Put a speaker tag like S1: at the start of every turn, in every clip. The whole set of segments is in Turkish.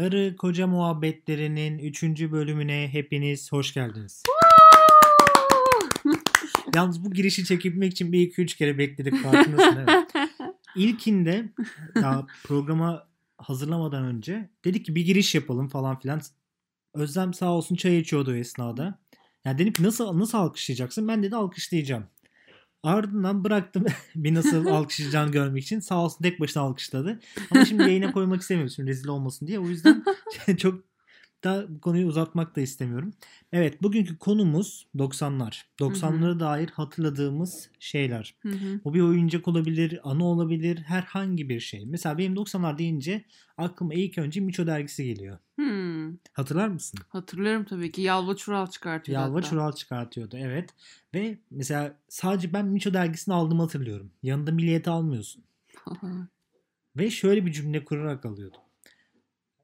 S1: Karı koca muhabbetlerinin 3. bölümüne hepiniz hoş geldiniz. Yalnız bu girişi çekebilmek için bir iki üç kere bekledik farkındasın mi? İlkinde daha programa hazırlamadan önce dedik ki bir giriş yapalım falan filan. Özlem sağ olsun çay içiyordu o esnada. Yani dedim ki nasıl nasıl alkışlayacaksın? Ben dedi alkışlayacağım. Ardından bıraktım bir nasıl alkışlayacağını görmek için. Sağ olsun tek başına alkışladı. Ama şimdi yayına koymak istemiyorum rezil olmasın diye. O yüzden çok da bu konuyu uzatmak da istemiyorum. Evet bugünkü konumuz 90'lar. 90'lara dair hatırladığımız şeyler.
S2: Hı hı.
S1: Bu bir oyuncak olabilir, anı olabilir, herhangi bir şey. Mesela benim 90'lar deyince aklıma ilk önce Miço dergisi geliyor.
S2: Hmm.
S1: Hatırlar mısın?
S2: Hatırlıyorum tabii ki. Yalva çural çıkartıyor
S1: Yalva
S2: hatta.
S1: çural çıkartıyordu evet. Ve mesela sadece ben Miço dergisini aldığımı hatırlıyorum. Yanında milliyeti almıyorsun. Ve şöyle bir cümle kurarak alıyordum.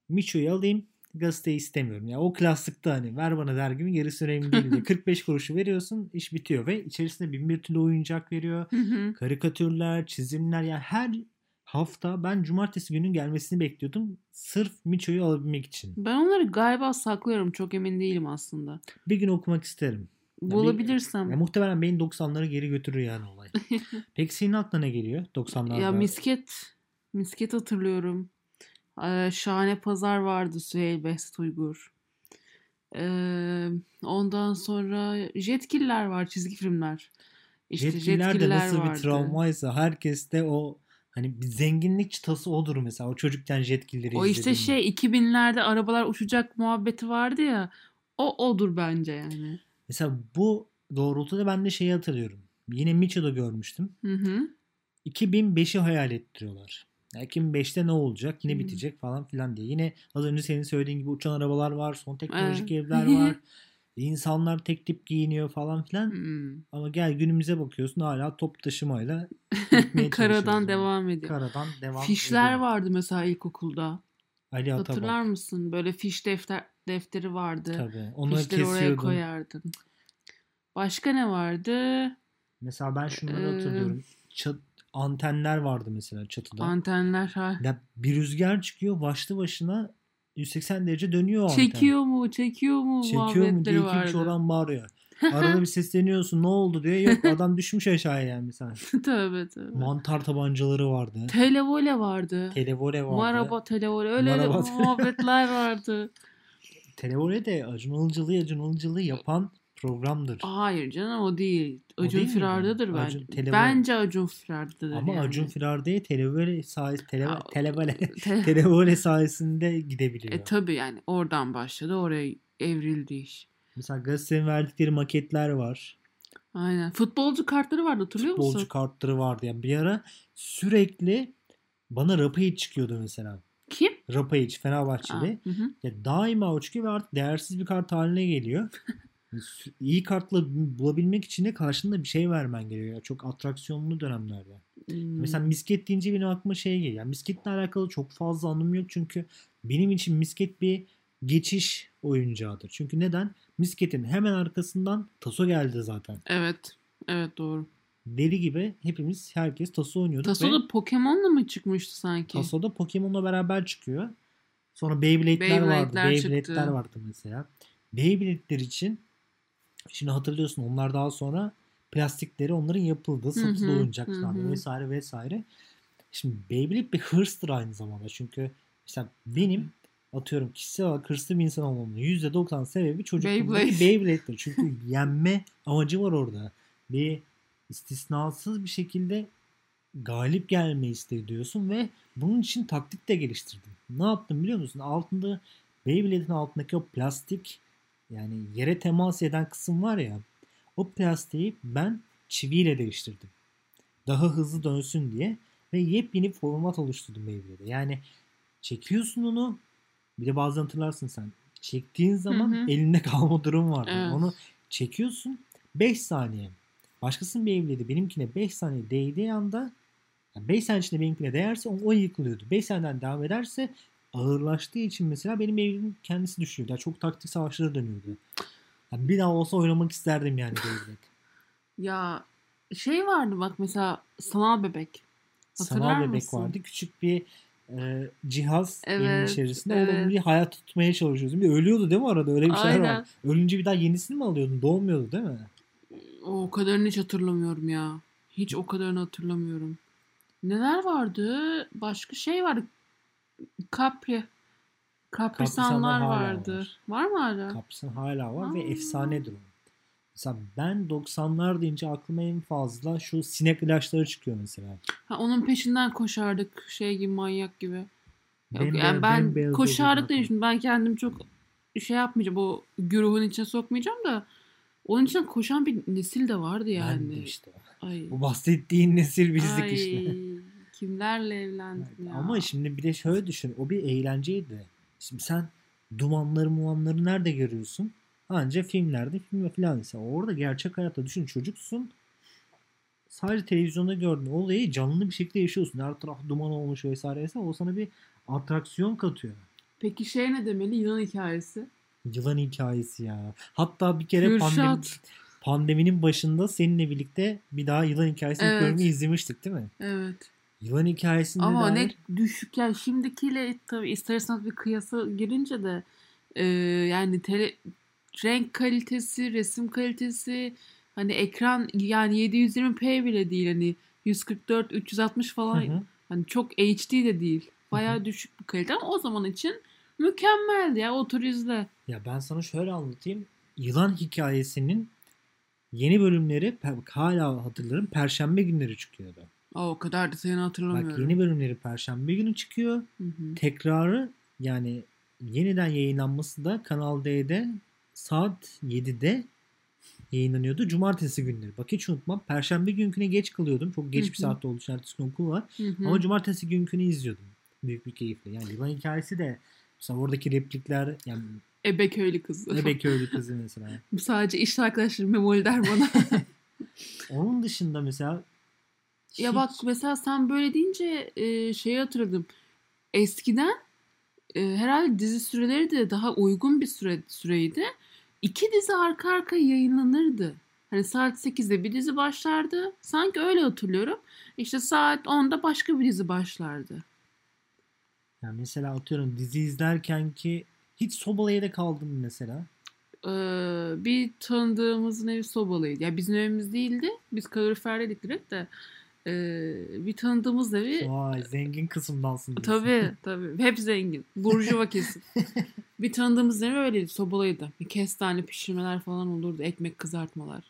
S1: Miço'yu alayım gazeteyi istemiyorum. Ya o klaslıkta hani ver bana dergimi gerisi önemli değil diye. 45 kuruşu veriyorsun iş bitiyor ve içerisinde bin bir türlü oyuncak veriyor. Karikatürler, çizimler ya her hafta ben cumartesi günün gelmesini bekliyordum. Sırf Miço'yu alabilmek için.
S2: ben onları galiba saklıyorum. Çok emin değilim aslında.
S1: Bir gün okumak isterim. Ya bir-
S2: Bulabilirsem.
S1: Ya muhtemelen beni 90'lara geri götürür yani olay. Peki senin aklına ne geliyor 90'larda?
S2: Ya misket. Misket hatırlıyorum. Ee, Şahane Pazar vardı Süheyl Behzat Uygur. Ee, ondan sonra Jetkiller var çizgi filmler. İşte
S1: Yetkililer de nasıl
S2: vardı.
S1: bir travmaysa herkeste o hani bir zenginlik çıtası odur mesela. O çocukken jetkilleri
S2: O işte şey 2000'lerde arabalar uçacak muhabbeti vardı ya. O odur bence yani.
S1: Mesela bu doğrultuda ben de şeyi hatırlıyorum. Yine Miço'da görmüştüm.
S2: Hı hı.
S1: 2005'i hayal ettiriyorlar. Ya 2005'te ne olacak, ne bitecek falan filan diye. Yine az önce senin söylediğin gibi uçan arabalar var, son teknolojik
S2: Evet.
S1: evler var. İnsanlar tek tip giyiniyor falan filan.
S2: Hmm.
S1: Ama gel günümüze bakıyorsun hala top taşımayla
S2: Karadan devam ediyor.
S1: Karadan devam
S2: Fişler
S1: ediyor.
S2: vardı mesela ilkokulda.
S1: Ali Atabak.
S2: Hatırlar mısın? Böyle fiş defter defteri vardı.
S1: Tabii. Onları
S2: Fişleri oraya
S1: kesiyordun.
S2: koyardın. Başka ne vardı?
S1: Mesela ben şunları
S2: Ee,
S1: hatırlıyorum. Çat, antenler vardı mesela çatıda.
S2: Antenler. Ha.
S1: ya bir rüzgar çıkıyor başlı başına 180 derece dönüyor o anten.
S2: Çekiyor mu? Çekiyor mu?
S1: Çekiyor mu diye iki kişi oradan bağırıyor. Arada bir sesleniyorsun ne oldu diye. Yok adam düşmüş aşağıya yani mesela.
S2: tövbe tövbe.
S1: Mantar tabancaları vardı.
S2: Televole vardı.
S1: Televole vardı.
S2: Maraba televole. Öyle
S1: Maraba-
S2: muhabbetler vardı.
S1: Televole de Acun Ilıcalı'yı Acun yapan programdır.
S2: Hayır canım o değil.
S1: O
S2: Acun
S1: değil?
S2: Firar'dadır
S1: Acun-
S2: bence.
S1: televole.
S2: Bence Acun Firar'dadır
S1: Ama
S2: yani.
S1: Acun Firar değil televole sayesinde tele,
S2: Aa,
S1: televole,
S2: Te-
S1: televole sayesinde gidebiliyor.
S2: e tabi yani oradan başladı oraya evrildi iş.
S1: Mesela gazetenin verdikleri maketler var.
S2: Aynen. Futbolcu kartları vardı hatırlıyor
S1: Futbolcu
S2: musun?
S1: kartları vardı. Yani bir ara sürekli bana Rapayic çıkıyordu mesela.
S2: Kim? Aa,
S1: Fenerbahçeli.
S2: hı hı.
S1: Ya daima o çıkıyor ve artık değersiz bir kart haline geliyor. İyi kartla bulabilmek için de karşında bir şey vermen gerekiyor. Çok atraksiyonlu dönemlerde.
S2: Hmm.
S1: Mesela misket deyince benim aklıma şey geliyor. Yani misketle alakalı çok fazla anım yok çünkü benim için misket bir geçiş oyuncağıdır. Çünkü neden? Misketin hemen arkasından taso geldi zaten.
S2: Evet. Evet doğru.
S1: Deli gibi hepimiz herkes taso oynuyorduk ve
S2: Taso'da Pokemon'la mı çıkmıştı sanki?
S1: tasoda Pokemon'la beraber çıkıyor. Sonra Beyblade'ler
S2: Beyblade'ler
S1: vardı. Beyblade'ler
S2: çıktı.
S1: vardı mesela. Beyblade'ler için şimdi hatırlıyorsun onlar daha sonra plastikleri onların yapıldı.
S2: Hı,
S1: oyuncaklar
S2: hı hı.
S1: vesaire vesaire. Şimdi Beyblade bir hırstır aynı zamanda. Çünkü mesela benim atıyorum kişisel olarak hırslı bir insan olmamın %90 sebebi çocukluğumdaki
S2: Beyblade.
S1: Beyblade'dir. Çünkü yenme amacı var orada. Bir istisnasız bir şekilde galip gelme isteği diyorsun ve bunun için taktik de geliştirdim. Ne yaptım biliyor musun? Altında Beyblade'in altındaki o plastik yani yere temas eden kısım var ya o plastiği ben çiviyle değiştirdim. Daha hızlı dönsün diye ve yepyeni bir format oluşturdum Beyblade'e. Yani çekiyorsun onu bir de bazen hatırlarsın sen. Çektiğin zaman
S2: Hı hı.
S1: elinde kalma durum vardı.
S2: Evet.
S1: Onu çekiyorsun 5 saniye. Başkasının Beyblade'i benimkine 5 saniye değdiği anda yani 5 saniye içinde benimkine değerse o, o yıkılıyordu. 5 saniyeden devam ederse ağırlaştığı için mesela benim Beyblade'im kendisi düşüyordu. Yani çok taktik savaşları dönüyordu. Yani bir daha olsa oynamak isterdim yani Beyblade.
S2: Ya şey vardı bak mesela sanal bebek. Hatırlar
S1: Sanal bebek
S2: mısın?
S1: vardı. Küçük bir e, cihaz evin
S2: Evet,
S1: içerisinde. Orada
S2: evet.
S1: bir hayat tutmaya çalışıyorsun. Bir ölüyordu değil mi arada? Öyle bir şeyler
S2: Aynen.
S1: var. Ölünce bir daha yenisini mi alıyordun? Doğmuyordu değil mi?
S2: O kadarını hiç hatırlamıyorum ya. Hiç o kadarını hatırlamıyorum. Neler vardı? Başka şey vardı. Capri.
S1: Kaprisanlar
S2: vardı.
S1: var.
S2: Var mı hala?
S1: Kapsın hala var ve
S2: Aa.
S1: efsanedir o. Mesela ben 90'lar deyince aklıma en fazla şu sinek ilaçları çıkıyor mesela.
S2: Ha, onun peşinden koşardık şey gibi manyak gibi. Yok,
S1: Bembeyaz-
S2: yani ben
S1: bembeyaz
S2: koşardık değil şimdi ben kendim çok şey yapmayacağım o güruhun içine sokmayacağım da onun için koşan bir nesil de vardı yani.
S1: Ben de işte.
S2: Ay.
S1: Bu bahsettiğin nesil bizdik
S2: Ay,
S1: işte.
S2: Kimlerle evlendim
S1: Evet,
S2: ya.
S1: Ama şimdi bir de şöyle düşün. O bir eğlenceydi. Şimdi sen dumanları mumanları nerede görüyorsun? Anca filmlerde film falan ise. Orada gerçek hayatta düşün çocuksun. Sadece televizyonda gördüğün olayı canlı bir şekilde yaşıyorsun. Her taraf duman olmuş vesaire ise o sana bir atraksiyon katıyor.
S2: Peki şey ne demeli? Yılan hikayesi.
S1: Yılan hikayesi ya. Hatta bir kere pandemi,
S2: Kürşat.
S1: pandeminin başında seninle birlikte bir daha yılan hikayesini
S2: Evet.
S1: bölümü izlemiştik değil mi?
S2: Evet.
S1: Yılan hikayesinde
S2: Ama
S1: dair-
S2: ne düşük yani şimdikiyle tabii ister istemez bir kıyasa girince de e, yani tele, renk kalitesi, resim kalitesi hani ekran yani 720p bile değil hani 144 360 falan
S1: Hı hı.
S2: hani çok HD de değil. Bayağı düşük bir kalite ama o zaman için mükemmeldi ya otur izle.
S1: Ya ben sana şöyle anlatayım. Yılan hikayesinin yeni bölümleri hala hatırlarım. Perşembe günleri çıkıyordu.
S2: Aa, o kadar da seni hatırlamıyorum.
S1: Bak yeni bölümleri Perşembe günü çıkıyor.
S2: Hı hı.
S1: Tekrarı yani yeniden yayınlanması da Kanal D'de saat 7'de yayınlanıyordu. Cumartesi günleri. Bak hiç unutmam. Perşembe günküne geç kalıyordum. Çok geç bir
S2: Hı hı.
S1: saatte için ertesi gün okul var.
S2: Hı hı.
S1: Ama cumartesi günkünü izliyordum. Büyük bir keyifle. Yani yılan hikayesi de mesela oradaki replikler yani
S2: Ebeköylü kızı.
S1: Ebeköylü kızı mesela.
S2: Sadece iş arkadaşlarım Memoli der bana.
S1: Onun dışında mesela
S2: Ya
S1: hiç-
S2: bak mesela sen böyle deyince e, şeyi hatırladım. Eskiden e, herhalde dizi süreleri de daha uygun bir süre süreydi. İki dizi arka arkaya yayınlanırdı. Hani saat 8'de bir dizi başlardı. Sanki öyle hatırlıyorum. İşte saat 10'da başka bir dizi başlardı.
S1: yani mesela atıyorum dizi izlerken ki hiç sobalaya da kaldım mesela.
S2: Ee, bir tanıdığımızın evi sobalıydı. Ya bizim evimiz değildi. Biz kaloriferdedik direkt de. Bir tanıdığımız evi
S1: Vay zengin kısımdansın diyorsun.
S2: Tabii tabii. Hep zengin. Burjuva kesin. bir tanıdığımız evi öyleydi. Sobalıydı. Bir kestane pişirmeler falan olurdu. Ekmek kızartmalar.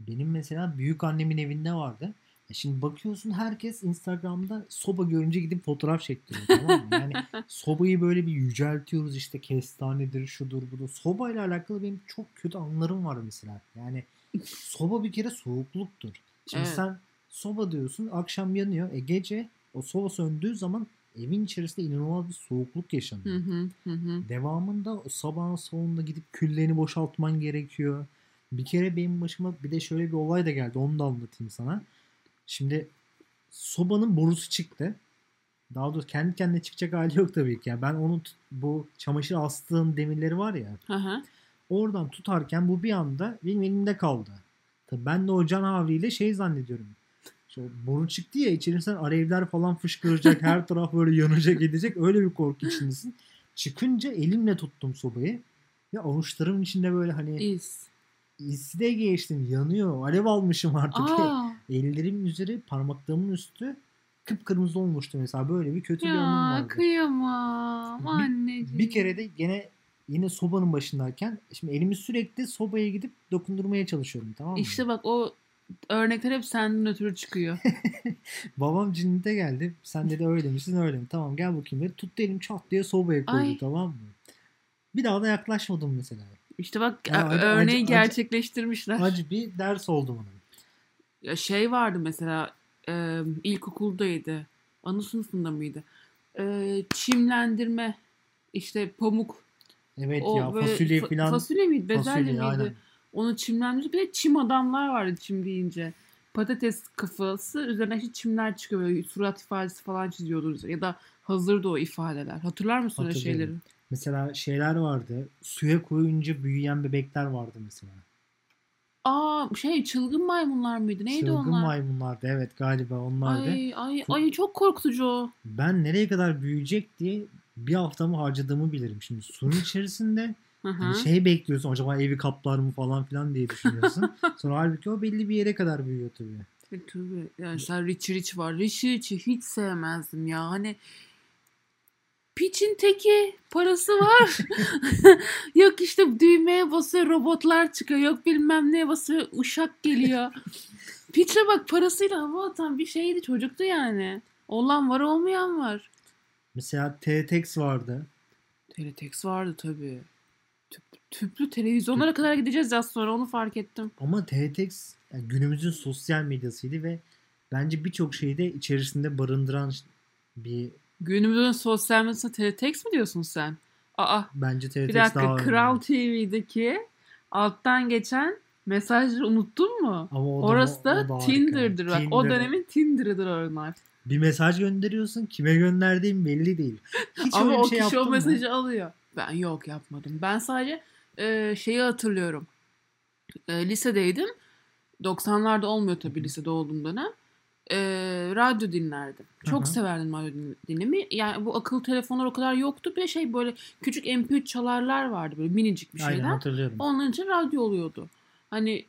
S1: Benim mesela büyük annemin evinde vardı. E Şimdi bakıyorsun herkes Instagram'da soba görünce gidip fotoğraf çektiriyor tamam mı? Yani sobayı böyle bir yüceltiyoruz işte kestanedir şudur budur. Sobayla alakalı benim çok kötü anılarım var mesela. Yani soba bir kere soğukluktur. Şimdi
S2: Evet.
S1: sen soba diyorsun akşam yanıyor. E gece o soba söndüğü zaman evin içerisinde inanılmaz bir soğukluk yaşanıyor.
S2: Hı hı hı.
S1: Devamında o sabahın sonunda gidip küllerini boşaltman gerekiyor. Bir kere benim başıma bir de şöyle bir olay da geldi. Onu da anlatayım sana. Şimdi sobanın borusu çıktı. Daha doğrusu kendi kendine çıkacak hali yok tabii ki. Yani ben onu bu çamaşır astığım demirleri var ya.
S2: Hı.
S1: Oradan tutarken bu bir anda benim elimde kaldı. Tabii ben de o can havliyle şey zannediyorum. İşte o boru çıktı ya içerisinden alevler falan fışkıracak. her taraf böyle yanacak edecek. Öyle bir korku içindesin. Çıkınca elimle tuttum sobayı. Ve avuçlarımın içinde böyle hani
S2: İz.
S1: İsi de geçtim. Yanıyor. Alev almışım artık.
S2: Aa,
S1: Ellerimin üzeri parmaklarımın üstü kıpkırmızı olmuştu mesela. Böyle bir kötü bir anım
S2: ya
S1: vardı.
S2: kıyamam
S1: Bir-
S2: anneciğim.
S1: Bir kere de gene yine sobanın başındayken şimdi elimi sürekli sobaya gidip dokundurmaya çalışıyorum tamam mı?
S2: İşte bak o örnekler hep senden ötürü çıkıyor.
S1: Babam cinnete geldi. Sen dedi öyle misin öyle mi? Tamam gel bakayım dedi. Tuttu elim çat diye sobaya koydu
S2: Ay.
S1: tamam mı? Bir daha da yaklaşmadım mesela.
S2: İşte bak
S1: Ya acı-
S2: örneği
S1: acı-
S2: gerçekleştirmişler.
S1: Acı bir ders oldu bana.
S2: Ya şey vardı mesela e, ilkokuldaydı. Ana sınıfında mıydı? E, çimlendirme işte pamuk.
S1: Evet
S2: O
S1: ya fasulye
S2: fa-
S1: falan.
S2: Fasulye miydi? Bezelye
S1: fasulye,
S2: miydi?
S1: aynen.
S2: Onu çimlendirip bir de çim adamlar vardı çim deyince. Patates kafası üzerine işte çimler çıkıyor. Böyle surat ifadesi falan çiziyordu. Ya da hazırdı o ifadeler. Hatırlar mısın öyle şeyleri?
S1: Mesela şeyler vardı. Suya koyunca büyüyen bebekler vardı mesela.
S2: Aa şey çılgın maymunlar mıydı? Neydi
S1: Çılgın
S2: onlar?
S1: maymunlardı evet galiba onlardı.
S2: Ay ay
S1: Çok-
S2: ay çok korkutucu o.
S1: Ben nereye kadar büyüyecek diye bir haftamı harcadığımı bilirim. Şimdi suyun içerisinde. Hani şey bekliyorsun acaba evi kaplar mı falan filan diye düşünüyorsun. Sonra halbuki o belli bir yere kadar büyüyor tabii.
S2: E, Tabii. Yani sen Rich Rich var. Rich Rich'i hiç sevmezdim ya. Hani piçin teki parası var. Yok işte düğmeye basıyor robotlar çıkıyor. Yok bilmem neye basıyor uşak geliyor. Piçe bak parasıyla hava atan bir şeydi çocuktu yani. Olan var olmayan var.
S1: Mesela TTX vardı.
S2: Teletex vardı tabii. Tüp- tüplü televizyonlara kadar gideceğiz az sonra onu fark ettim.
S1: Ama TTX yani günümüzün sosyal medyasıydı ve bence birçok şeyi de içerisinde barındıran bir
S2: Günümüzün sosyal medyasında teletext mi diyorsun sen? Aa
S1: bence TTX
S2: Bir dakika
S1: daha
S2: Kral. TV'deki alttan geçen mesajları unuttun mu?
S1: Ama o da-
S2: Orası da,
S1: o da.
S2: Tinder'dır bak. O
S1: Tinder.
S2: dönemin Tinder'ıdır onlar.
S1: Bir mesaj gönderiyorsun. Kime gönderdiğin belli değil. Hiç
S2: Ama
S1: öyle
S2: o
S1: şey
S2: kişi o
S1: yaptın mı?
S2: mesajı alıyor. Ben yok yapmadım. Ben sadece e, şeyi hatırlıyorum. E, lisedeydim. 90'larda olmuyor tabii lisede olduğum dönem. E, radyo dinlerdim. Çok
S1: Hı hı.
S2: severdim radyo din- dinlemeyi. Yani bu akıllı telefonlar o kadar yoktu. Bir şey böyle küçük MP3 çalarlar vardı böyle minicik bir şeyler.
S1: Aynen hatırlıyorum.
S2: Onun için radyo oluyordu. Hani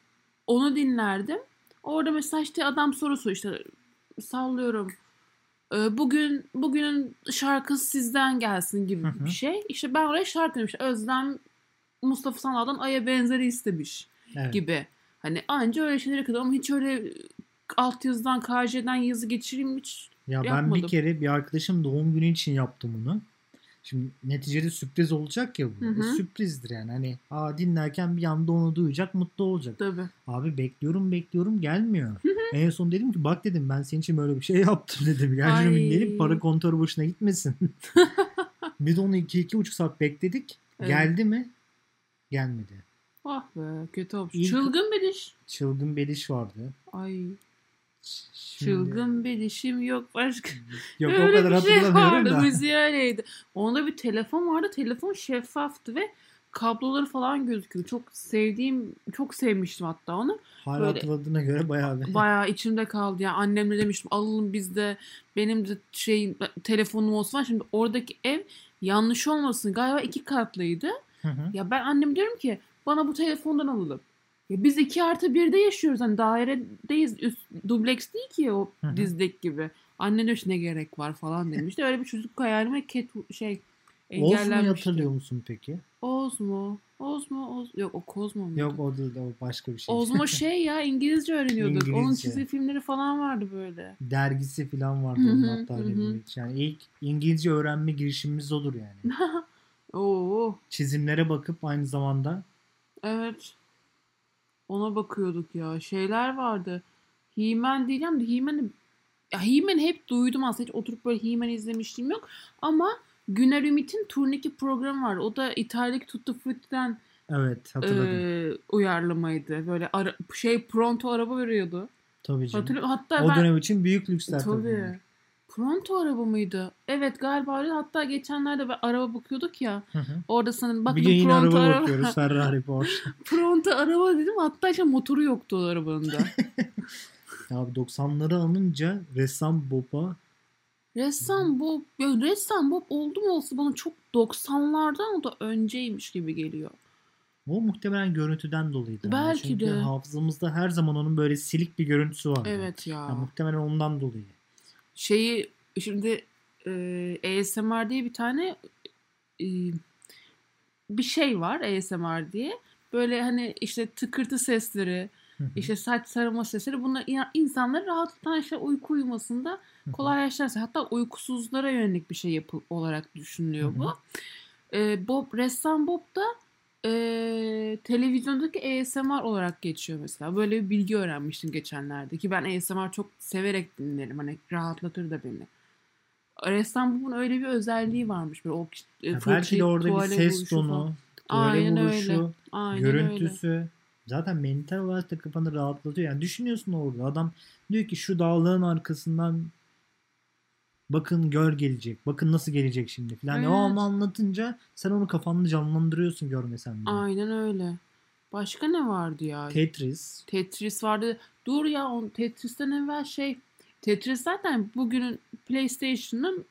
S2: onu dinlerdim. Orada mesela işte adam soru soruyor işte sallıyorum. Bugün bugünün şarkısı sizden gelsin gibi
S1: Hı hı.
S2: bir şey. İşte ben oraya şarkı demiş. Özlem Mustafa Sandal'dan Aya benzeri istemiş
S1: Evet.
S2: gibi. Hani anca öyle şeylere kadar ama hiç öyle alt yazıdan KJ'den yazı geçireyim hiç.
S1: Ya ben
S2: Yapmadım.
S1: bir kere bir arkadaşım doğum günü için yaptım bunu. Şimdi neticede sürpriz olacak ya bu.
S2: Hı hı.
S1: E, Sürprizdir yani. Hani aa dinlerken bir anda onu duyacak, mutlu olacak.
S2: Tabii.
S1: Abi bekliyorum bekliyorum gelmiyor. en son dedim ki bak dedim ben senin için böyle bir şey yaptım dedim.
S2: Ay.
S1: dinleyelim para kontörü boşuna gitmesin. de onu iki, iki buçuk saat bekledik.
S2: Evet.
S1: Geldi mi? Gelmedi.
S2: Ah be kötü olmuş.
S1: İlk-
S2: Çılgın bir diş.
S1: Çılgın Beliş vardı.
S2: Ay
S1: Şimdi-
S2: çılgın bir dişim yok başka.
S1: Yok
S2: Öyle
S1: o kadar
S2: bir şey vardı.
S1: da.
S2: Müziği öyleydi. Onda bir telefon vardı. Telefon şeffaftı ve kabloları falan gözüküyordu. Çok sevdiğim, çok sevmiştim hatta onu.
S1: Hala
S2: böyle-
S1: hatırladığına göre bayağı bir.
S2: Bayağı içimde kaldı. Yani annemle demiştim alalım biz de benim de şey telefonum olsun. Şimdi oradaki ev yanlış olmasın galiba iki katlıydı.
S1: Hı hı.
S2: Ya ben annem diyorum ki bana bu telefondan alalım. Ya biz iki artı birde yaşıyoruz. Hani dairedeyiz. Üst, dubleks değil ki o dizdeki gibi. Anne diyor ne gerek var falan demişti. Öyle bir çocuk hayalime ket şey engellenmişti.
S1: hatırlıyor musun peki?
S2: Ozmo. Ozmo. Oz... Yok o Kozmo muydu?
S1: Yok o değil o başka bir şey.
S2: Ozmo şey ya İngilizce öğreniyorduk. Onun
S1: İngilizce.
S2: çizgi filmleri falan vardı böyle.
S1: Dergisi falan vardı
S2: Hı
S1: onun hatta Yani ilk İngilizce öğrenme girişimimiz olur yani.
S2: Oo.
S1: Çizimlere bakıp aynı zamanda
S2: Evet. Ona bakıyorduk ya. Şeyler vardı. He-Man diyeceğim de He-Man'i ya He-Man'i hep duydum aslında. Hiç oturup böyle He-Man izlemiştim yok. Ama Güner Ümit'in turniki programı var. O da İtalya'daki Tutti Frutti'den
S1: evet hatırladım.
S2: e, uyarlamaydı. Böyle ara- şey pronto araba veriyordu.
S1: tabii canım.
S2: Hatırlıyorum. Hatta
S1: O
S2: ben
S1: dönem için büyük lüksler tabii.
S2: tabii. Pronto araba mıydı? Evet galiba öyle. Hatta geçenlerde ben araba bakıyorduk ya.
S1: Hı hı.
S2: Orada sanırım bakın
S1: bir
S2: pronto
S1: araba
S2: araba.
S1: bakıyoruz. Ferrari Porsche.
S2: pronto araba dedim. Hatta işte motoru yoktu o arabanın da.
S1: ya abi 90'ları alınca ressam Bob'a
S2: Ressam Bob, ya ressam Bob oldu mu olsa bana çok 90'lardan o da önceymiş gibi geliyor.
S1: o muhtemelen görüntüden dolayıydı.
S2: Belki
S1: Çünkü
S2: de.
S1: hafızamızda her zaman onun böyle silik bir görüntüsü vardı.
S2: Evet ya.
S1: Ya muhtemelen ondan dolayı.
S2: Şeyi şimdi e, ASMR diye bir tane e, bir şey var ASMR diye. Böyle hani işte tıkırtı sesleri, işte saç sarılma sesleri bunlar insanları rahatlatan işte uyku uyumasında kolaylaştırırsa hatta uykusuzlara yönelik bir şey yapı olarak düşünülüyor bu. Ee, Bob ressam Bob da e, televizyondaki ASMR olarak geçiyor mesela. Böyle bir bilgi öğrenmiştim geçenlerde ki ben ASMR çok severek dinlerim. Hani rahatlatır da beni. Ressam Bob'un öyle bir özelliği varmış. Böyle o e,
S1: Ya belki de orada bir ses tonu,
S2: falan. Aynen
S1: vuruşu,
S2: öyle. Aynen öyle.
S1: görüntüsü. Zaten mental olarak da kafanı rahatlatıyor. Yani düşünüyorsun orada. Adam diyor ki şu dağlığın arkasından bakın gör gelecek. Bakın nasıl gelecek şimdi falan. O
S2: Evet.
S1: ama anlatınca sen onu kafanda canlandırıyorsun görmesen bile.
S2: Aynen öyle. Başka ne vardı ya?
S1: Tetris.
S2: Tetris vardı. Dur ya on Tetris'ten evvel şey Tetris zaten bugünün PlayStation'ın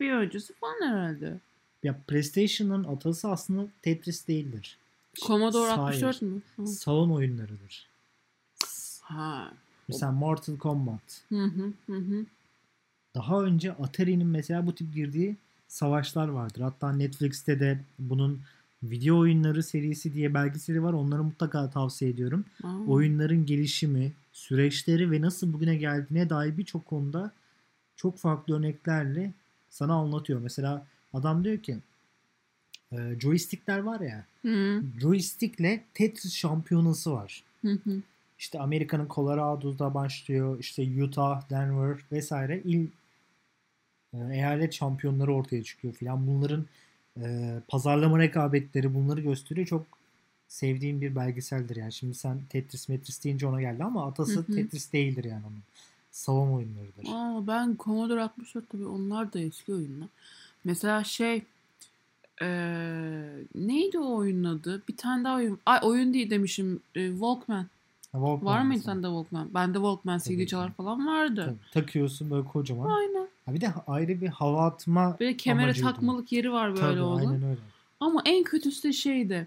S2: bir öncesi falan herhalde.
S1: Ya PlayStation'ın atası aslında Tetris değildir.
S2: Commodore
S1: Hayır.
S2: 64 mü? Hı.
S1: Salon oyunlarıdır.
S2: Ha.
S1: Mesela Mortal Kombat.
S2: Hı hı hı hı.
S1: Daha önce Atari'nin mesela bu tip girdiği savaşlar vardır. Hatta Netflix'te de bunun video oyunları serisi diye belgeseli var. Onları mutlaka tavsiye ediyorum.
S2: Aa.
S1: Oyunların gelişimi, süreçleri ve nasıl bugüne geldiğine dair birçok konuda çok farklı örneklerle sana anlatıyor. Mesela adam diyor ki e, joystickler var ya
S2: Hı
S1: joystickle Tetris şampiyonası var.
S2: hı hı.
S1: İşte Amerika'nın Colorado'da başlıyor. İşte Utah, Denver vesaire il eyalet şampiyonları ortaya çıkıyor filan. Bunların e, pazarlama rekabetleri bunları gösteriyor. Çok sevdiğim bir belgeseldir yani. Şimdi sen Tetris Metris deyince ona geldi ama atası
S2: Hı hı.
S1: Tetris değildir yani onun. Salon oyunlarıdır.
S2: Aa, ben Commodore 64 tabii onlar da eski oyunlar. Mesela şey eee, neydi o oyunun adı? Bir tane daha oyun. Ay oyun değil demişim. E, Walkman.
S1: Walkman
S2: Var mıydı sende Walkman? Bende Walkman CD çalar falan vardı.
S1: Tabii, takıyorsun böyle kocaman.
S2: Aynen.
S1: Ha bir de ayrı bir hava atma
S2: Böyle kemere
S1: amacıydı.
S2: takmalık yeri var böyle
S1: Tabii,
S2: onun.
S1: aynen öyle.
S2: Ama en kötüsü de şeydi.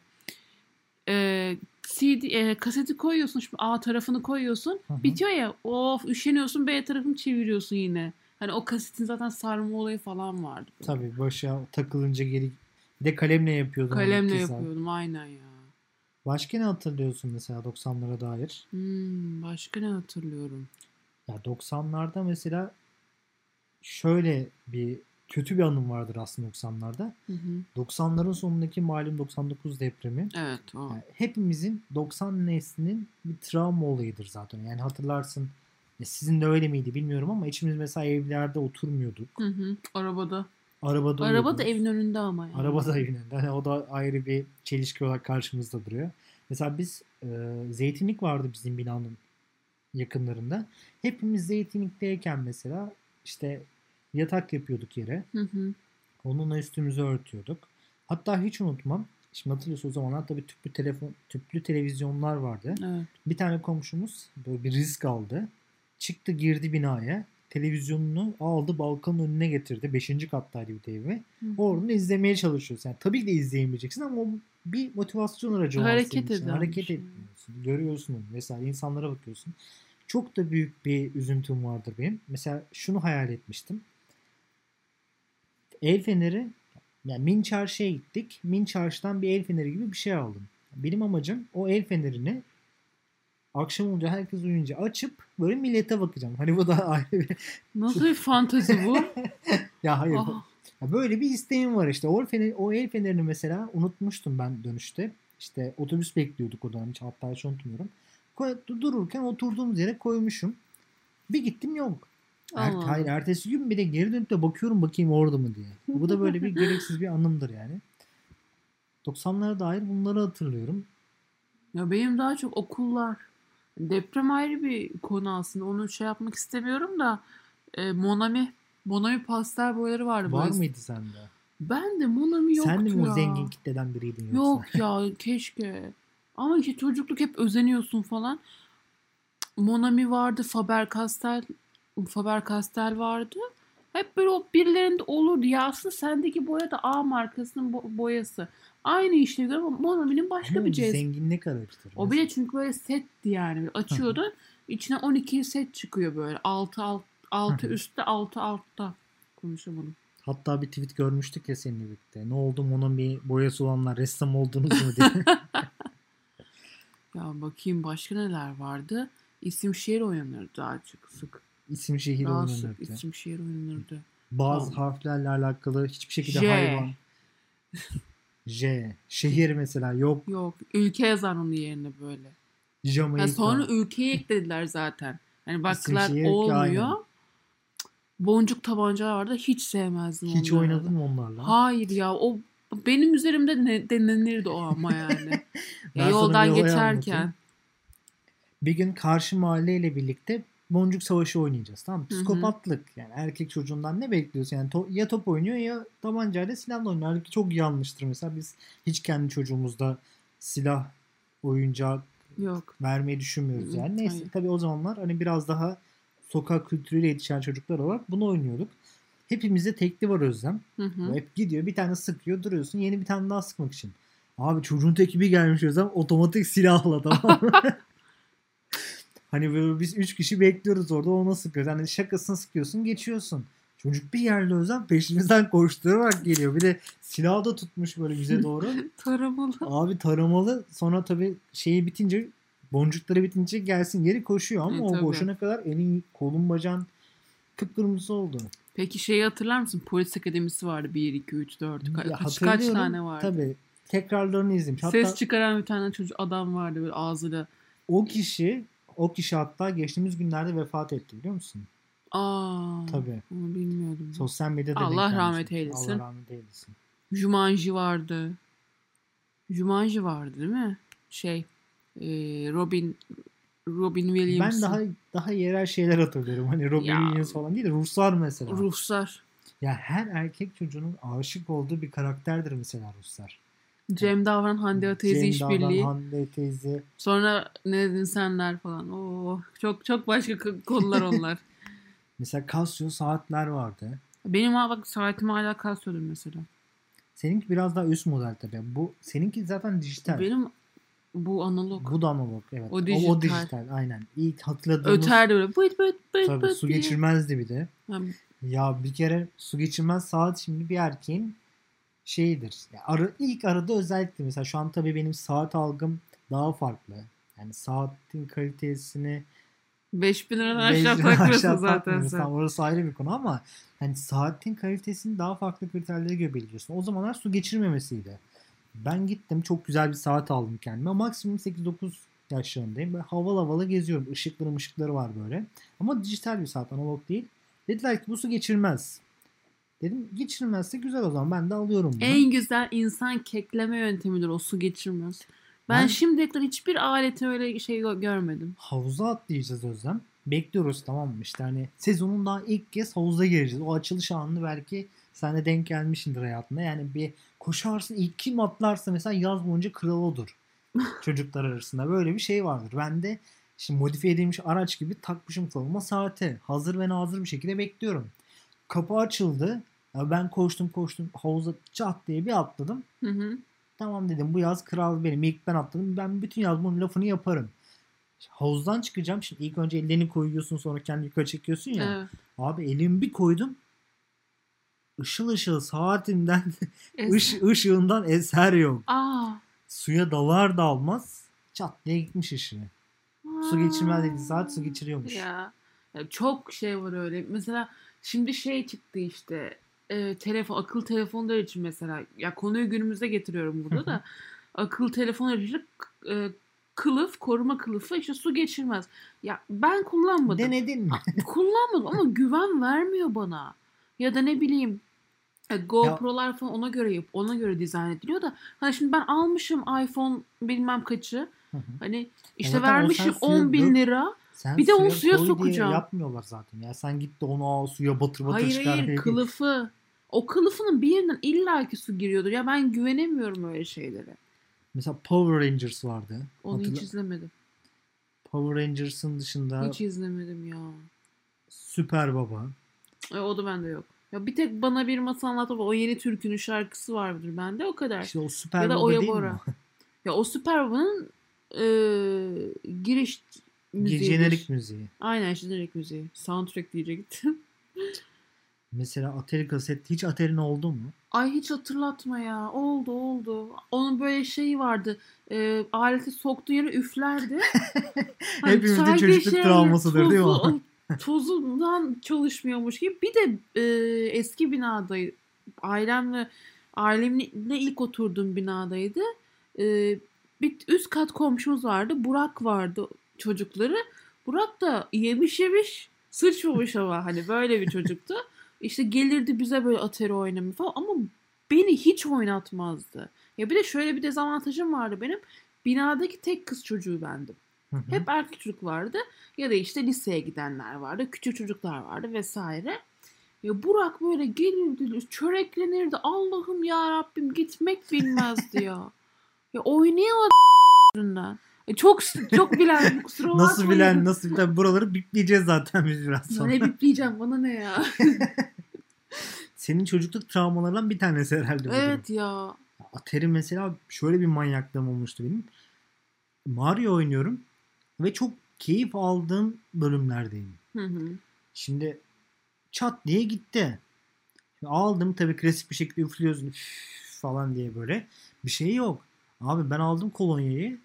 S2: Eee CD, e, kaseti koyuyorsun, şimdi A tarafını koyuyorsun.
S1: Hı hı.
S2: Bitiyor ya, of üşeniyorsun B tarafını çeviriyorsun yine. Hani o kasetin zaten sarma olayı falan vardı.
S1: Tabii başa takılınca geri bir de kalemle yapıyordum. onu
S2: Kalemle
S1: iki saat.
S2: yapıyordum aynen ya.
S1: Başka ne hatırlıyorsun mesela 90'lara dair?
S2: Hmm, başka ne hatırlıyorum?
S1: Ya 90'larda mesela şöyle bir kötü bir anım vardır aslında 90'larda.
S2: Hı hı.
S1: 90'ların sonundaki malum 99 depremi.
S2: Evet o.
S1: Yani hepimizin 90 neslinin bir travma olayıdır zaten. Yani hatırlarsın e, sizin de öyle miydi bilmiyorum ama içimiz mesela evlerde oturmuyorduk.
S2: Hı hı. Arabada. Araba da
S1: uyuyorduk.
S2: evin önünde ama yani.
S1: Araba da evin önünde. Hani o da ayrı bir çelişki olarak karşımızda duruyor. Mesela biz e, zeytinlik vardı bizim binanın yakınlarında. Hepimiz zeytinlikteyken mesela işte yatak yapıyorduk yere.
S2: Hı hı.
S1: Onunla üstümüzü örtüyorduk. Hatta hiç unutmam. Şimdi hatırlıyorsun o zamanlar tabii tüplü telefon, tüplü televizyonlar vardı.
S2: Evet.
S1: Bir tane komşumuz böyle bir risk aldı. Çıktı girdi binaya. Televizyonunu aldı balkonun önüne getirdi. Beşinci kattaydı bir evi.
S2: Hı.
S1: Oradan izlemeye çalışıyorsun. Yani tabii ki de izleyemeyeceksin ama o bir motivasyon aracı
S2: Hareket
S1: senin için. Hareket
S2: şey.
S1: etmiyorsun. Görüyorsun. Mesela insanlara bakıyorsun. Çok da büyük bir üzüntüm vardır benim. Mesela şunu hayal etmiştim. El feneri yani Min Çarşı'ya gittik. Min Çarşı'dan bir el feneri gibi bir şey aldım. Benim amacım o el fenerini akşam olunca herkes uyuyunca açıp böyle millete bakacağım. Hani bu da ayrı bir...
S2: Nasıl bir fantezi bu?
S1: Ya hayır.
S2: Ah,
S1: Ya böyle bir isteğim var işte. O el, feneri, o el fenerini mesela unutmuştum ben dönüşte. İşte otobüs bekliyorduk o dönem. Hiç, hatta hiç unutmuyorum. Koy- dururken oturduğumuz yere koymuşum. Bir gittim yok. Er, hayır ertesi gün bir de geri dönüp de bakıyorum bakayım orada mı diye. Bu da böyle bir gereksiz bir anımdır yani. 90'lara dair bunları hatırlıyorum.
S2: Ya benim daha çok okullar. Deprem ayrı bir konu aslında. Onu şey yapmak istemiyorum da e, Monami Monami pastel boyaları vardı.
S1: Var
S2: böyle.
S1: mıydı sende?
S2: Ben de Monami yoktu
S1: Sen de mi
S2: ya.
S1: o zengin kitleden biriydin yoksa?
S2: Yok ya keşke. Ama işte çocukluk hep özeniyorsun falan. Monami vardı, Faber Castell Faber Castell vardı. Hep böyle o birilerinde olurdu. Ya aslında sendeki boya da A markasının bo- boyası. Aynı işlevi görüyor ama Monami'nin başka
S1: Ama
S2: bir
S1: o
S2: cez.
S1: zenginlik araçtır.
S2: O bile çünkü böyle setti yani. Açıyordun. içine 12 set çıkıyor böyle. 6 alt, 6
S1: Hı hı.
S2: üstte 6 altta. Konuşamadım.
S1: Hatta bir tweet görmüştük ya seninle birlikte. Ne oldu bir boyası olanlar ressam oldunuz mu diye.
S2: Ya bakayım başka neler vardı. İsim şehir oynanırdı daha çok sık.
S1: İsim şehir
S2: Daha sık
S1: oynanırdı.
S2: isim şehir oynanırdı.
S1: Bazı
S2: Tamam.
S1: harflerle alakalı hiçbir şekilde
S2: J.
S1: hayvan. J. Şehir mesela yok.
S2: Yok ülke yazar onun yerine böyle.
S1: Jamaika.
S2: Ya sonra ülkeyi eklediler zaten. Hani baktılar
S1: şehir
S2: olmuyor.
S1: aynen.
S2: Boncuk tabancalar vardı. Hiç sevmezdim
S1: Hiç
S2: onları.
S1: oynadın mı onlarla?
S2: Hayır ya o benim üzerimde ne, denenirdi o ama yani. Ya yoldan geçerken.
S1: anlatayım. Bir gün karşı mahalleyle birlikte boncuk savaşı oynayacağız. Tamam. Psikopatlık. Yani erkek çocuğundan ne bekliyorsun? Yani to- ya top oynuyor ya tabancayla silahla oynuyor. Halbuki çok yanlıştır mesela. Biz hiç kendi çocuğumuzda silah oyuncağı
S2: Yok.
S1: vermeyi düşünmüyoruz yani. Neyse
S2: hayır.
S1: tabii o zamanlar hani biraz daha sokak kültürüyle yetişen çocuklar olarak bunu oynuyorduk. Hepimizde tekli var Özlem.
S2: Hı hı.
S1: Hep gidiyor bir tane sıkıyor duruyorsun yeni bir tane daha sıkmak için. Abi çocuğun teki bir gelmiş Özlem otomatik silahla tamam? hani böyle biz üç kişi bekliyoruz orada ona sıkıyoruz. Hani şakasını sıkıyorsun geçiyorsun. Çocuk bir yerde Özlem peşimizden koşturarak geliyor. Bir de silahı da tutmuş böyle bize doğru.
S2: Taramalı.
S1: Abi taramalı sonra tabii şeyi bitince boncukları bitince gelsin geri koşuyor ama
S2: E,
S1: o
S2: tabii.
S1: koşana kadar elin kolun bacağın kıpkırmızı oldu.
S2: Peki şeyi hatırlar mısın? Polis akademisi vardı. 1, 2, 3, 4. Ka- kaç, kaç tane vardı?
S1: Tabii tekrarlarını izlemiş. Hatta
S2: Ses çıkaran bir tane çocuk adam vardı böyle ağzıyla.
S1: o kişi o kişi hatta geçtiğimiz günlerde vefat etti biliyor musun?
S2: Aa.
S1: Tabii.
S2: Onu bilmiyordum.
S1: Sosyal medyada
S2: Allah rahmet eylesin.
S1: Allah rahmet eylesin.
S2: Jumanji vardı. Jumanji vardı değil mi? Şey e, Robin Robin Williams.
S1: Ben daha daha yerel şeyler hatırlıyorum. Hani Robin
S2: Ya.
S1: Williams falan değil de Ruslar mesela.
S2: Ruslar.
S1: Ya her erkek çocuğunun aşık olduğu bir karakterdir mesela Ruslar.
S2: Cem Davran Hande
S1: Cem
S2: işbirliği.
S1: Hande teyze.
S2: Sonra ne dedin senler falan. Oo, çok çok başka konular onlar.
S1: Mesela Casio saatler vardı.
S2: Benim ha bak saatim hala Casio'dur mesela.
S1: Seninki biraz daha üst model tabii. Bu seninki zaten dijital.
S2: Benim bu analog.
S1: Bu da analog evet.
S2: O
S1: O, o
S2: dijital.
S1: dijital. aynen. İlk hatırladığımız
S2: Öterdi böyle. Bıt bıt bıt
S1: tabii
S2: bıt
S1: su
S2: diye.
S1: geçirmezdi bir de. Ya bir kere su geçirmez saat şimdi bir erkeğin şeyidir. Ya ara, ilk arada özellikle mesela şu an tabii benim saat algım daha farklı. Yani saatin kalitesini
S2: 5000 liradan aşağı takmıyorsun zaten sen.
S1: Tamam, orası ayrı bir konu ama hani saatin kalitesini daha farklı kriterlere göre belirliyorsun. O zamanlar su geçirmemesiydi. Ben gittim çok güzel bir saat aldım kendime. Maksimum 8-9 yaşlarındayım. Böyle havalı havalı geziyorum. Işıkları ışıkları var böyle. Ama dijital bir saat analog değil. Dediler ki bu su geçirmez. Dedim geçirmezse güzel o zaman ben de alıyorum bunu.
S2: En güzel insan kekleme yöntemidir o su geçirmez. Ben,
S1: Ben-
S2: şimdiye kadar hiçbir aleti öyle şey gö- görmedim.
S1: Havuza atlayacağız Özlem. Bekliyoruz tamam mı? İşte hani sezonun daha ilk kez havuza gireceğiz. O açılış anını belki sen de denk gelmişsindir hayatında. Yani bir koşarsın ilk kim atlarsa mesela yaz boyunca kral odur. Çocuklar arasında böyle bir şey vardır. Ben de şimdi modifiye edilmiş araç gibi takmışım koluma saate. Hazır ve nazır bir şekilde bekliyorum. Kapı açıldı. Ya ben koştum koştum havuza çat diye bir atladım.
S2: Hı hı.
S1: Tamam dedim bu yaz kral benim. İlk ben atladım. Ben bütün yaz bunun lafını yaparım. Havuzdan çıkacağım. Şimdi ilk önce ellerini koyuyorsun sonra kendi yukarı çekiyorsun ya.
S2: Evet.
S1: Abi elimi bir koydum. Işıl ışıl saatinden ış, ışığından eser yok.
S2: Aa.
S1: Suya dalar dalmaz çat diye gitmiş ışığı. Su geçirmez dedi saat su geçiriyormuş.
S2: Ya. Ya çok şey var öyle. Mesela şimdi şey çıktı işte. E, telefon, akıl telefonlar için mesela. Ya konuyu günümüze getiriyorum burada da. akıl telefonlar için e, kılıf, koruma kılıfı işte su geçirmez. Ya ben kullanmadım.
S1: Denedin mi?
S2: kullanmadım ama güven vermiyor bana. Ya da ne bileyim e, GoPro'lar falan ona göre yap, ona göre dizayn ediliyor da hani şimdi ben almışım iPhone bilmem kaçı.
S1: Hı hı.
S2: Hani işte
S1: zaten
S2: vermişim
S1: sen suya
S2: 10 bin lira.
S1: Sen
S2: Bir de onu suya sokacağım.
S1: yapmıyorlar zaten. Ya sen git de onu suya batır batır
S2: Hayır
S1: çıkar.
S2: hayır
S1: değil.
S2: kılıfı. O kılıfının bir yerinden illaki su giriyordur. Ya ben güvenemiyorum öyle şeylere.
S1: Mesela Power Rangers vardı.
S2: Onu
S1: Hatırla-
S2: hiç izlemedim.
S1: Power Rangers'ın dışında
S2: Hiç izlemedim ya.
S1: Süper Baba.
S2: E, o da bende yok. Ya bir tek bana bir masal anlatma. O yeni türkünün şarkısı vardır bende o kadar.
S1: İşte o Süper
S2: Ya da
S1: Baba değil mi?
S2: Ya o Süper Baba'nın e, giriş müziği.
S1: Jenerik müziği.
S2: Aynen jenerik müziği. Soundtrack diyecektim.
S1: Mesela Atari kaset. Hiç Atari'nin oldu mu?
S2: Ay hiç hatırlatma ya. Oldu oldu. Onun böyle şeyi vardı. E, aleti soktuğu yere üflerdi. Hani
S1: Hepimizin çocukluk travmasıdır değil mi?
S2: tozu- Tozundan çalışmıyormuş gibi. Bir de e, eski binadaydı. Ailemle ailemle ilk oturduğum binadaydı. E, bir üst kat komşumuz vardı. Burak vardı çocukları. Burak da yemiş yemiş sıçmamış ama hani böyle bir çocuktu. İşte gelirdi bize böyle atari oynamaya falan ama beni hiç oynatmazdı. Ya bir de şöyle bir dezavantajım vardı benim. Binadaki tek kız çocuğu bendim.
S1: Hı hı.
S2: Hep erkek çocuk vardı. Ya da işte liseye gidenler vardı. Küçük çocuklar vardı vesaire. Ya Burak böyle gelirdi, çöreklenirdi. Allah'ım ya Rabbim gitmek bilmezdi ya. Ya oynayamadı yüzünden. E, Çok çok bilen kusura bakmayın.
S1: Nasıl bilen nasıl bilen buraları bipleyeceğiz zaten biz biraz sonra.
S2: Ne bipleyeceğim bana ne ya.
S1: Senin çocukluk travmalarından bir tanesi herhalde bu durum.
S2: evet ya.
S1: Atari mesela şöyle bir manyaklığım olmuştu benim. Mario oynuyorum ve çok keyif aldığım bölümlerdeyim.
S2: Hı hı.
S1: Şimdi çat diye gitti. Aldım tabii klasik bir şekilde üflüyorsun üf falan diye böyle. Bir şey yok. Abi ben aldım kolonyayı.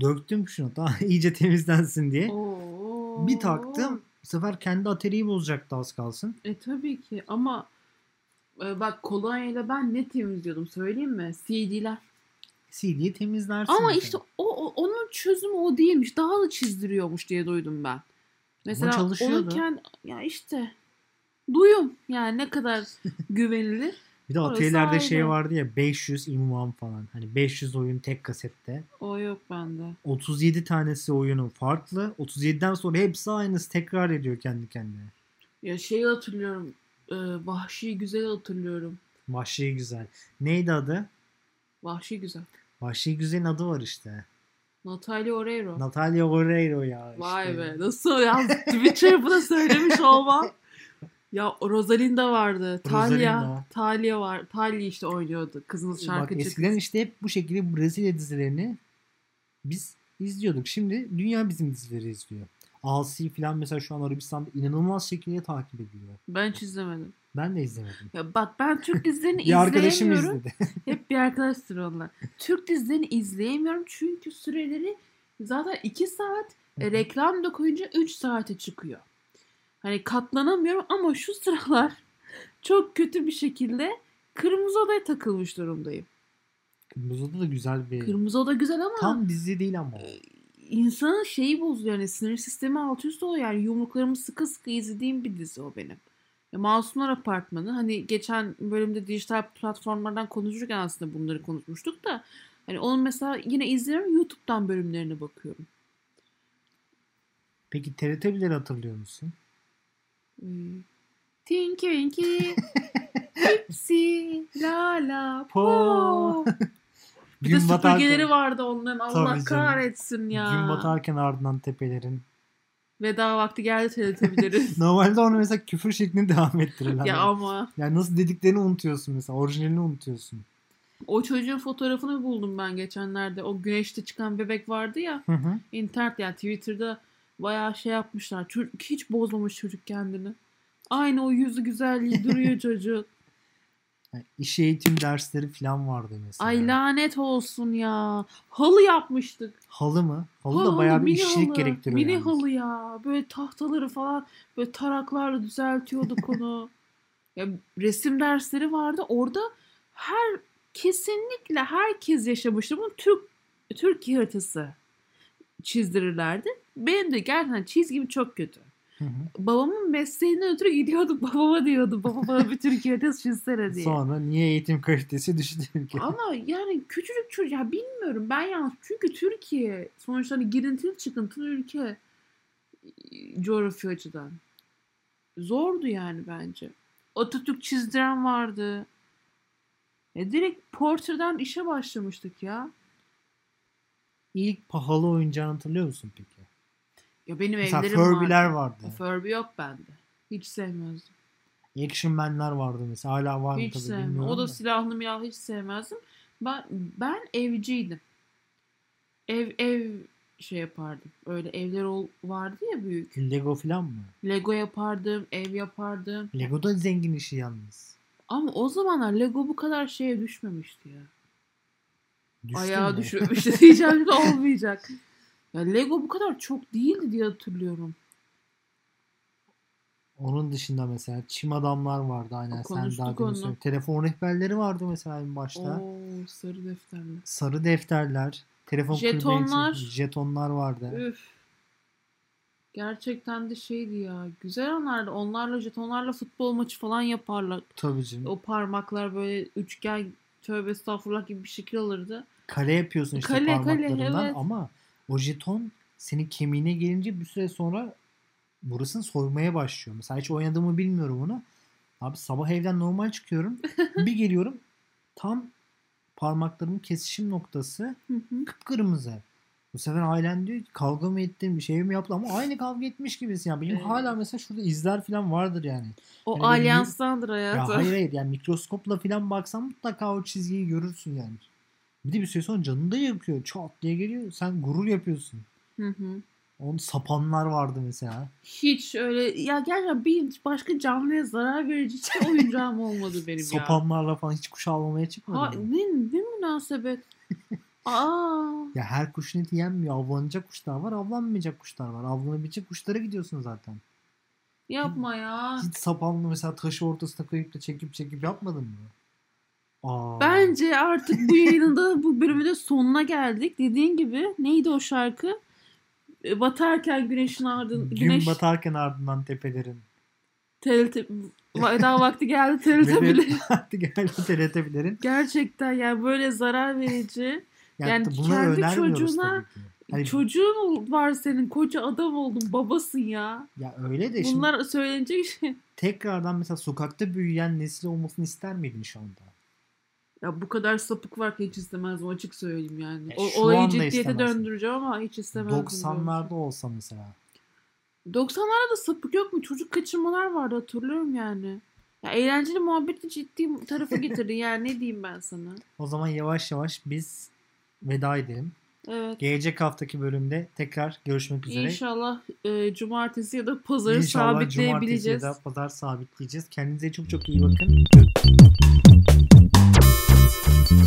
S1: Döktüm şunu daha iyice temizlensin diye.
S2: Oo.
S1: Bir taktım. Bu sefer kendi ateriyi bozacaktı az kalsın.
S2: E tabii ki ama e, bak kolonyayla ben ne temizliyordum söyleyeyim mi? CD'ler.
S1: CD'yi temizlersin.
S2: Ama
S1: mesela.
S2: işte o, o- onun çözümü o değilmiş. Daha da çizdiriyormuş diye duydum ben. Mesela
S1: çalışıyordu.
S2: onu kend- ya işte duyum yani ne kadar güvenilir.
S1: Bir de
S2: Orası
S1: şey vardı ya 500 imam falan. Hani 500 oyun tek kasette.
S2: O yok bende.
S1: 37 tanesi oyunu farklı. 37'den sonra hepsi aynısı tekrar ediyor kendi kendine.
S2: Ya şeyi hatırlıyorum. E, Vahşi Güzel hatırlıyorum.
S1: Vahşi Güzel. Neydi adı?
S2: Vahşi Güzel.
S1: Vahşi Güzel'in adı var işte.
S2: Natalia Oreiro.
S1: Natalia Oreiro ya.
S2: Vay
S1: işte.
S2: be nasıl ya Twitter'ı da söylemiş olmam. Ya Rosalinda vardı. Talia. Talia var. Talia işte oynuyordu. Kızınız
S1: Bak
S2: şarkıcı.
S1: eskiden işte hep bu şekilde Brezilya dizilerini biz izliyorduk. Şimdi dünya bizim dizileri izliyor. Alsi falan mesela şu an Arabistan'da inanılmaz şekilde takip ediliyor.
S2: Ben hiç izlemedim.
S1: Ben de izlemedim.
S2: Ya bak ben Türk dizilerini
S1: Bir arkadaşım
S2: izleyemiyorum.
S1: izledi.
S2: Hep bir arkadaştır onlar. Türk dizilerini izleyemiyorum çünkü süreleri zaten 2 saat e, reklam da koyunca 3 saate çıkıyor. Hani katlanamıyorum ama şu sıralar çok kötü bir şekilde Kırmızı Oda'ya takılmış durumdayım.
S1: Kırmızı Oda da güzel bir...
S2: Kırmızı Oda güzel ama
S1: Tam dizi değil ama.
S2: insanın şeyi bozuyor yani sinir sistemi alt üst oluyor yani yumruklarımı sıkı sıkı izlediğim bir dizi o benim. Ya Masumlar Apartmanı hani geçen bölümde dijital platformlardan konuşurken aslında bunları konuşmuştuk da hani onu mesela yine izliyorum YouTube'dan bölümlerine bakıyorum.
S1: Peki TRT 1'leri hatırlıyor musun?
S2: Hmm. Tinky Winky Tipsy La La Po
S1: Po.
S2: Bir de süpürgeleri vardı onların Allah
S1: Tabii canım.
S2: kahretsin ya.
S1: Gün batarken ardından tepelerin.
S2: Veda vakti geldi teletebilerin.
S1: Normalde onu mesela küfür şeklinde devam ettirirler.
S2: ya ama
S1: Yani nasıl dediklerini unutuyorsun mesela. Orijinalini unutuyorsun.
S2: O çocuğun fotoğrafını buldum ben geçenlerde. O güneşte çıkan bebek vardı ya.
S1: Hı hı.
S2: internet yani Twitter'da bayağı şey yapmışlar. Çocuk hiç bozmamış çocuk kendini. Aynı o yüzü güzelliği duruyor çocuğun.
S1: Yani iş eğitim dersleri falan vardı mesela.
S2: Ay lanet olsun ya. Halı yapmıştık.
S1: Halı mı? Halı,
S2: Halı,
S1: da bayağı bir işçilik
S2: halı,
S1: gerektiriyor
S2: Mini
S1: yalnız.
S2: halı ya. Böyle tahtaları falan böyle taraklarla düzeltiyorduk onu. ya resim dersleri vardı. Orada her kesinlikle herkes yaşamıştı. Bunu Türk Türkiye haritası çizdirirlerdi. Benim de gerçekten çizgim çok kötü.
S1: Hı hı.
S2: Babamın mesleğinden ötürü gidiyorduk babama diyordum. Baba bana bir Türkiye haritası çizsene diye.
S1: Sonra niye eğitim kalitesi düştü ki?
S2: Ama yani küçücük çocuk ya bilmiyorum ben yalnız çünkü Türkiye sonuçta hani girintili çıkıntılı ülke e, coğrafya açıdan. Zordu yani bence. Atatürk çizdiren vardı. E direkt Porter'dan işe başlamıştık ya.
S1: İlk pahalı oyuncağını hatırlıyor musun peki?
S2: Ya benim
S1: Mesela
S2: evlerim
S1: Furby'ler
S2: vardı.
S1: vardı.
S2: Furby yok bende. Hiç sevmezdim.
S1: Action Man'ler vardı mesela. Hala var mı
S2: Hiç
S1: tabii
S2: sevmem.
S1: bilmiyorum
S2: O da
S1: da.
S2: silahlı milahlı hiç sevmezdim. Ben, ben evciydim. Ev ev şey yapardım. Öyle evler ol, vardı ya büyük.
S1: Lego falan mı?
S2: Lego yapardım, ev yapardım.
S1: Lego da zengin işi yalnız.
S2: Ama o zamanlar Lego bu kadar şeye düşmemişti ya.
S1: Düştü
S2: Ayağa
S1: mü?
S2: düşmemişti diyeceğim de olmayacak. Ya Lego bu kadar çok değildi diye hatırlıyorum.
S1: Onun dışında mesela çim adamlar vardı aynen sen daha demin söyledin. Telefon rehberleri vardı mesela en başta.
S2: Oo sarı defterler.
S1: Sarı defterler, telefon
S2: Jetonlar.
S1: jetonlar vardı.
S2: Üf. Gerçekten de şeydi ya. Güzel anlardı. Onlarla jetonlarla futbol maçı falan yaparlar.
S1: Tabii canım.
S2: O parmaklar böyle üçgen tövbe estağfurullah gibi bir şekil alırdı.
S1: Kale yapıyorsun işte
S2: Kale, kale,
S1: parmaklarından
S2: evet.
S1: ama o jeton senin kemiğine gelince bir süre sonra burasını soymaya başlıyor. Mesela hiç oynadığımı bilmiyorum onu. Abi sabah evden normal çıkıyorum. bir geliyorum tam parmaklarımın kesişim noktası kıpkırmızı. Bu sefer ailen diyor ki kavga mı ettin bir şey mi yaptın ama aynı kavga etmiş gibisin ya. Benim
S2: Evet.
S1: hala mesela şurada izler falan vardır yani.
S2: O
S1: Yani
S2: alyanstandır
S1: Ya
S2: hayatım.
S1: hayır hayır yani mikroskopla falan baksan mutlaka o çizgiyi görürsün yani. Bir de bir süre sonra canını da yakıyor. Çat diye geliyor. Sen gurur yapıyorsun.
S2: Hı hı.
S1: Onun sapanlar vardı mesela.
S2: Hiç öyle ya gerçekten bir başka canlıya zarar verici hiçbir oyuncağım olmadı benim ya.
S1: Sapanlarla falan hiç kuş avlamaya çıkmadın
S2: Ha, ne, ne münasebet. Aa,
S1: Ya her kuşun eti yenmiyor. Avlanacak kuşlar var, avlanmayacak kuşlar var. Avlanabilecek kuşlara gidiyorsun zaten.
S2: yapma ya.
S1: Hiç sapanlı mesela taşı ortasına koyup da çekip çekip yapmadın mı? Aa.
S2: Bence artık bu yayında bu bölümün de sonuna geldik. Dediğin gibi neydi o şarkı? E, Batarken güneşin ardın
S1: gün
S2: güneş
S1: batarken ardından tepelerin.
S2: TRT veda vakti geldi TRT bile.
S1: artık geldi TRT'lerin.
S2: Gerçekten yani böyle zarar verici.
S1: Yani,
S2: Yani kendi çocuğuna-.
S1: Hani-
S2: Çocuğun var senin koca adam oldun babasın ya.
S1: ya öyle de şimdi
S2: Bunlar söylenecek şey.
S1: tekrardan mesela sokakta büyüyen nesil olmasını ister miydin şu anda?
S2: Ya bu kadar sapık varken hiç istemezdim açık söyleyeyim yani.
S1: E,
S2: O, olayı ciddiyete
S1: istemezsin.
S2: döndüreceğim ama hiç istemezdim.
S1: 90'larda olsa mesela.
S2: 90'larda da sapık yok mu? Çocuk kaçırmalar vardı hatırlıyorum yani. Ya eğlenceli muhabbeti ciddi tarafa getirdi yani ne diyeyim ben sana.
S1: O zaman yavaş yavaş biz veda edelim.
S2: Evet.
S1: Gelecek haftaki bölümde tekrar görüşmek üzere.
S2: İnşallah e, cumartesi ya da pazarı
S1: İnşallah cumartesi ya
S2: sabitleyebileceğiz.
S1: da pazar sabitleyeceğiz. Kendinize çok çok iyi bakın.